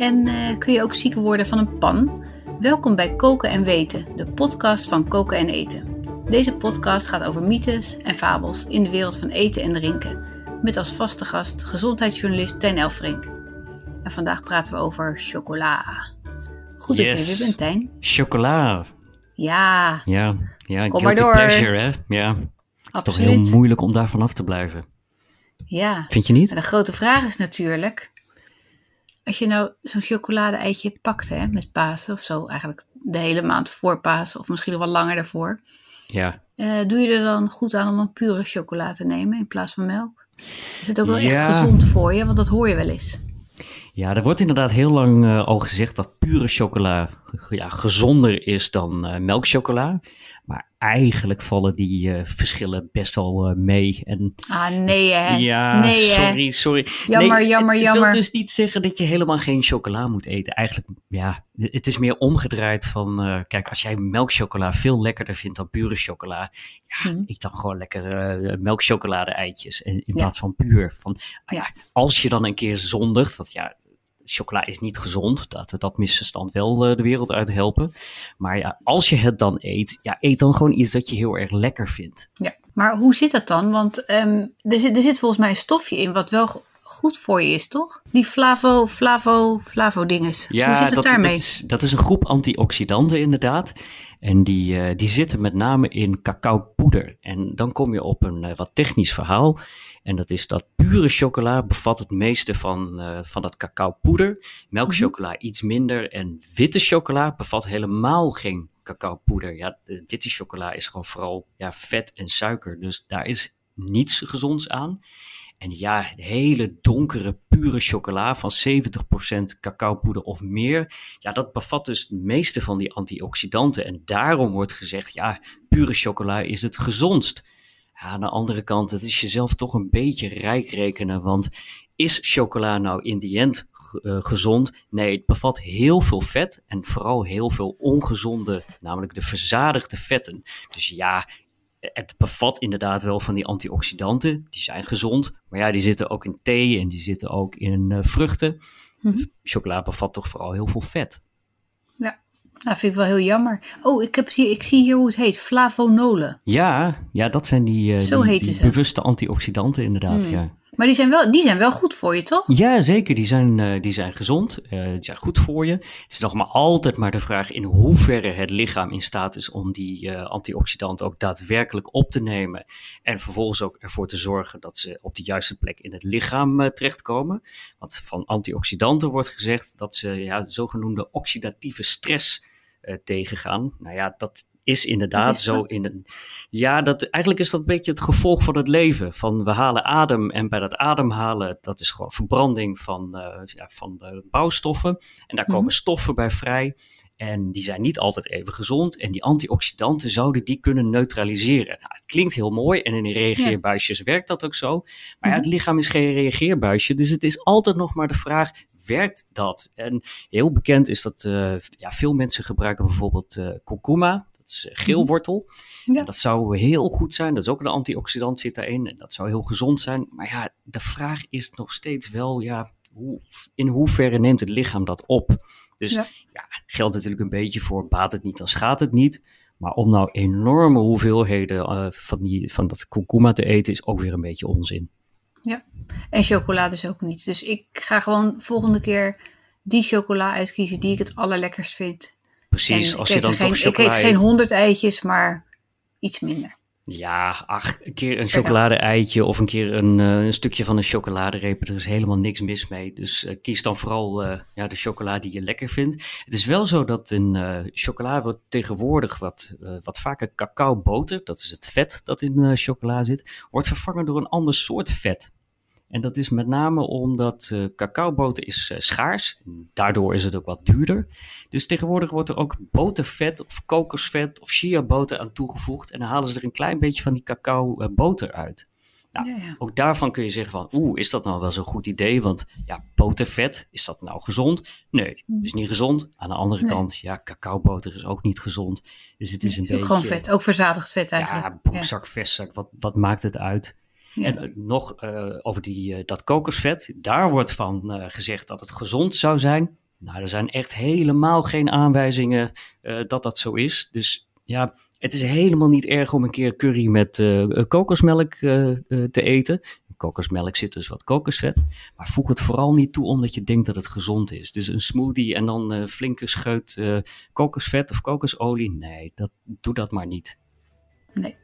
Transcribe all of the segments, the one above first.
En eh, kun je ook ziek worden van een pan? Welkom bij Koken en Weten, de podcast van Koken en Eten. Deze podcast gaat over mythes en fabels in de wereld van eten en drinken. Met als vaste gast gezondheidsjournalist Tijn Elfrink. En vandaag praten we over chocola. Goed dat je Yes. er weer bent, Tijn. Chocola. Ja, Ja, ja Kom maar door. pleasure, hè? Ja. Het is toch heel moeilijk om daarvan af te blijven. Ja. Vind je niet? Maar de grote vraag is natuurlijk, als je nou zo'n chocolade-eitje pakt hè, met Pasen of zo, eigenlijk de hele maand voor Pasen of misschien nog wel langer daarvoor, Ja. eh, doe je er dan goed aan om een pure chocola te nemen in plaats van melk? Is het ook wel Ja. echt gezond voor je? Want dat hoor je wel eens. Ja, er wordt inderdaad heel lang eh, al gezegd dat pure chocola ja, gezonder is dan eh, melkchocola. Maar eigenlijk vallen die eh, verschillen best wel eh, mee. En Ah, nee hè? ja, nee, hè? sorry, sorry. Jammer, Nee, jammer, het, jammer. Het wil dus niet zeggen dat je helemaal geen chocola moet eten. Eigenlijk, ja, het is meer omgedraaid van... kijk, als jij melkchocola veel lekkerder vindt dan pure chocola... Ja, eet dan gewoon lekker melkchocolade-eitjes in, in Ja. plaats van puur. Van, ah ja, Ja. als je dan een keer zondigt, want ja... Chocola is niet gezond, dat, dat misverstand wel eh, de wereld uit helpen. Maar ja, als je het dan eet, ja, eet dan gewoon iets dat je heel erg lekker vindt. Ja, maar hoe zit dat dan? Want ehm, er, zit, er zit volgens mij een stofje in wat wel goed voor je is, toch? Die flavo, flavo, flavo dinges. hoe zit het dat, daarmee? Dat is, dat is een groep antioxidanten inderdaad. En die, eh, die zitten met name in cacaopoeder. En dan kom je op een eh, wat technisch verhaal. En dat is dat pure chocola bevat het meeste van, eh, van dat cacaopoeder. Melkchocola iets minder. En witte chocola bevat helemaal geen cacaopoeder. Ja, witte chocola is gewoon vooral ja, vet en suiker. Dus daar is niets gezonds aan. En ja, hele donkere, pure chocola van 70% cacaopoeder of meer. Ja, dat bevat dus het meeste van die antioxidanten. En daarom wordt gezegd, ja, pure chocola is het gezondst. Ja, aan de andere kant, het is jezelf toch een beetje rijk rekenen. Want is chocola nou in die end eh, gezond? Nee, het bevat heel veel vet en vooral heel veel ongezonde, namelijk de verzadigde vetten. Dus ja, het bevat inderdaad wel van die antioxidanten. Die zijn gezond. Maar ja, die zitten ook in thee en die zitten ook in eh, vruchten. Mhm. Chocola bevat toch vooral heel veel vet. Nou, vind ik wel heel jammer. Oh, ik, heb hier, ik zie hier hoe het heet. Flavonolen. Ja, ja dat zijn die, eh, Zo die, bewuste antioxidanten inderdaad. Hmm. Ja. Maar die zijn wel, die zijn wel goed voor je, toch? Ja, zeker. Die zijn, eh, die zijn gezond. eh, die zijn goed voor je. Het is nog maar altijd maar de vraag in hoeverre het lichaam in staat is om die eh, antioxidanten ook daadwerkelijk op te nemen. En vervolgens ook ervoor te zorgen dat ze op de juiste plek in het lichaam terechtkomen. Want van antioxidanten wordt gezegd dat ze ja, de zogenoemde oxidatieve stress tegengaan. Nou ja, dat is inderdaad is zo in een. Ja, dat, eigenlijk is dat een beetje het gevolg van het leven. Van we halen adem en bij dat ademhalen, dat is gewoon verbranding van, eh, ja, van de bouwstoffen. En daar komen Mhm. stoffen bij vrij. En die zijn niet altijd even gezond. En die antioxidanten zouden die kunnen neutraliseren. Nou, het klinkt heel mooi en in de reageerbuisjes werkt dat ook zo. Maar ja, het lichaam is geen reageerbuisje. Dus het is altijd nog maar de vraag, werkt dat? En heel bekend is dat eh, ja, veel mensen gebruiken bijvoorbeeld eh kurkuma. Dat is eh, geelwortel. Ja. En dat zou heel goed zijn. Dat is ook een antioxidant zit daarin. En dat zou heel gezond zijn. Maar ja, de vraag is nog steeds wel, ja, hoe, in hoeverre neemt het lichaam dat op? Dus Ja. ja. geldt natuurlijk een beetje voor baat het niet, dan schaadt het niet. Maar om nou enorme hoeveelheden eh, van, die, van dat kurkuma te eten is ook weer een beetje onzin. En chocolade dus ook niet. Dus ik ga gewoon volgende keer die chocola uitkiezen die ik het allerlekkerst vind. Precies, en als ik je eet, dan geen, toch ik eet geen honderd eitjes, maar iets minder. Ja, ach, een keer een chocolade-eitje of een keer een, eh, een stukje van een chocoladereep. Er is helemaal niks mis mee. Dus eh, kies dan vooral eh, ja, de chocola die je lekker vindt. Het is wel zo dat in eh chocola wordt tegenwoordig wat, wat vaker cacaoboter, dat is het vet dat in chocola zit, wordt vervangen door een ander soort vet. En dat is met name omdat uh, cacaoboter is uh, schaars. Daardoor is het ook wat duurder. Dus tegenwoordig wordt er ook botervet of kokosvet of chiaboter aan toegevoegd. En dan halen ze er een klein beetje van die cacao boter uit. Nou, ja, ja. Ook daarvan kun je zeggen van, oeh, is dat nou wel zo'n goed idee? Want ja, botervet, is dat nou gezond? Nee, mm. is niet gezond. Aan de andere kant, ja, cacaoboter is ook niet gezond. Dus het is een beetje... Gewoon vet, ook verzadigd vet eigenlijk. Ja, broekzak, vestzak, wat, wat maakt het uit? En uh, nog uh, over die, uh, dat kokosvet, daar wordt van gezegd dat het gezond zou zijn. Nou, er zijn echt helemaal geen aanwijzingen dat dat zo is. Dus ja, het is helemaal niet erg om een keer curry met uh, kokosmelk uh, te eten. In kokosmelk zit dus wat kokosvet. Maar voeg het vooral niet toe omdat je denkt dat het gezond is. Dus een smoothie en dan uh, flinke scheut kokosvet of kokosolie. Nee, dat, doe dat maar niet. Nee.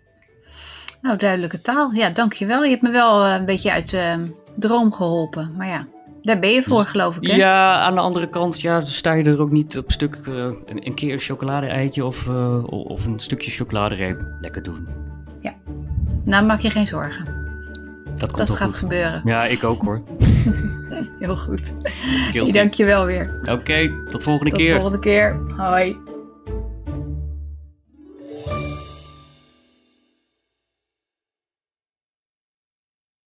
Nou, duidelijke taal. Ja, dankjewel. Je hebt me wel een beetje uit de droom geholpen. Maar ja, daar ben je voor, dus geloof ik. Hè? Ja, aan de andere kant ja, sta je er ook niet op stuk uh, een, een, keer een chocolade-eitje of, uh, of een stukje chocoladereep lekker doen. Ja, nou maak je geen zorgen. Dat, komt dat gaat goed. gebeuren. Ja, ik ook hoor. Heel goed. Dank je wel weer. Oké, okay, tot volgende tot keer. Tot volgende keer. Hoi.